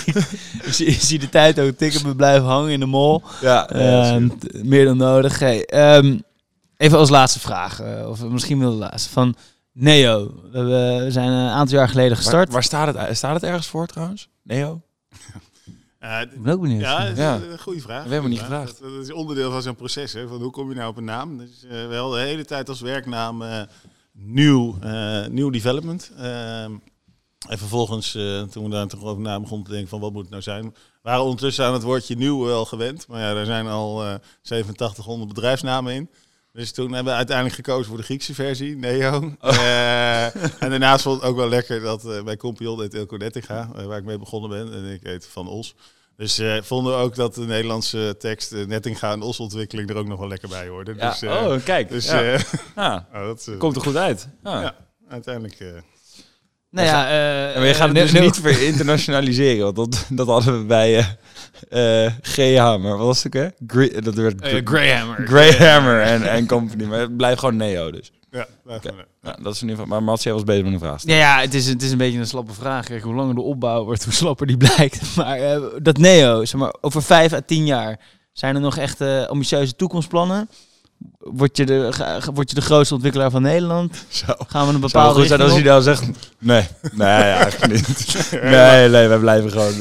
ik, zie, ik zie de tijd ook tikken. We blijven hangen in de mol. Ja, t- meer dan nodig. Hey, ehm, even als laatste vraag. eh, of misschien wel de laatste. Van Neo. We, we zijn een aantal jaar geleden waar, gestart. waar staat het? Staat het ergens voor trouwens? Neo? Eh, ik ben ook benieuwd. Ja, dat is Ja. een goede vraag. We hebben niet gevraagd. Dat, dat is onderdeel van zo'n proces. Hè, van hoe kom je nou op een naam? Dus, eh, wel de hele tijd als werknaam eh nieuw, eh, nieuw development. Ehm, en vervolgens, eh, toen we daar toch over na begonnen te denken van wat moet het nou zijn, we waren ondertussen aan het woordje nieuw wel gewend. Maar ja, daar zijn al eh 8700 bedrijfsnamen in. Dus toen hebben we uiteindelijk gekozen voor de Griekse versie, Neo. Eh, en daarnaast vond ik ook wel lekker dat eh, bij Compion heet Ilko Nettinga, eh, waar ik mee begonnen ben. En ik heet Van Os. Dus eh, vonden we ook dat de Nederlandse tekst Nettinga en Os-ontwikkeling er ook nog wel lekker bij hoorde. Ja. Dus, eh, oh, kijk. dus ja. eh, Ja, oh, dat Komt er goed uit. Ja. Ja. uiteindelijk... eh, Nou ja, eh, En we gaan het dus niet weer internationaliseren, want dat, dat hadden we bij eh eh GH, maar wat was het ook, hè? Gre- dat werd Eh, Greyhammer. Greyhammer en, en Company, maar het blijft gewoon Neo dus. ja, eh. Ja, dat is in ieder geval, maar Mats, jij was bezig met een vraag. Ja, ja het, is, het is een beetje een slappe vraag. Kijk, hoe langer de opbouw wordt, hoe slapper die blijkt. Maar eh, dat Neo, zeg maar, over vijf à tien jaar, zijn er nog echt eh, ambitieuze toekomstplannen? Word je, de, ga- word je de grootste ontwikkelaar van Nederland? Zo. Gaan we een Zou bepaalde goed zijn als hij nou zegt, nee, nee, ja, eigenlijk niet. Nee, nee, wij blijven gewoon...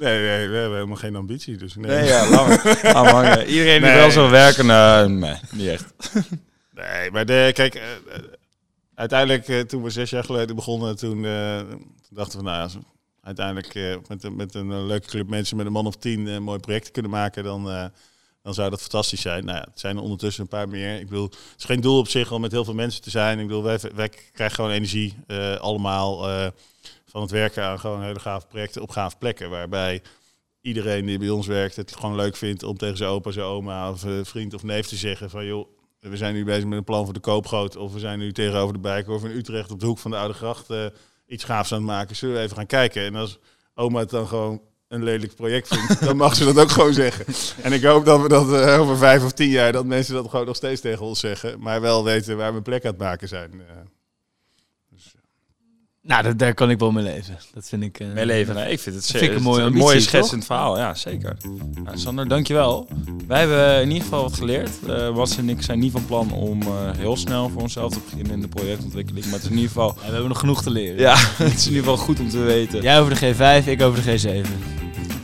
Nee, nee, we hebben helemaal geen ambitie. Dus nee, nee, ja, hangen. Iedereen die Nee. wel zo werken, nou, nee, niet echt. nee maar de, kijk, eh, eh, uiteindelijk eh, toen we zes jaar geleden begonnen, toen, dachten we, nou ja, als we uiteindelijk met, een- met een leuke club mensen met een man of tien een mooi project kunnen maken, dan, dan zou dat fantastisch zijn. Nou ja, het zijn er ondertussen een paar meer. Ik bedoel, het is geen doel op zich om met heel veel mensen te zijn. Ik bedoel, wij, krijgen gewoon energie eh, allemaal eh, van het werken aan gewoon hele gave projecten op gave plekken, waarbij iedereen die bij ons werkt het gewoon leuk vindt om tegen zijn opa, zijn oma of eh, vriend of neef te zeggen van joh, we zijn nu bezig met een plan voor de koopgoot of we zijn nu tegenover de Bijkorf in Utrecht op de hoek van de Oude Gracht iets gaafs aan het maken. Zullen we even gaan kijken? En als oma het dan gewoon een lelijk project vindt, dan mag ze dat ook gewoon zeggen. En ik hoop dat we dat eh, over vijf of tien jaar, dat mensen dat gewoon nog steeds tegen ons zeggen, maar wel weten waar we plek aan het maken zijn. Nou, dat, daar kan ik wel mee leven. Dat vind ik... eh, Mijn leven, nee, ik vind het, ik een mooie ambitie, mooie schetsend verhaal. Ja, zeker. Nou, Sander, dankjewel. Wij hebben in ieder geval wat geleerd. Eh Bas en ik zijn niet van plan om eh, heel snel voor onszelf te beginnen in de projectontwikkeling. Maar het is in ieder geval, Ja, we hebben nog genoeg te leren. ja, het is in ieder geval goed om te weten. Jij over de G5, ik over de G7.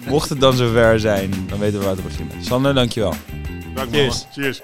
Mocht het dan zover zijn, dan weten we waar te beginnen. Sander, dankjewel. dank Cheers. Cheers.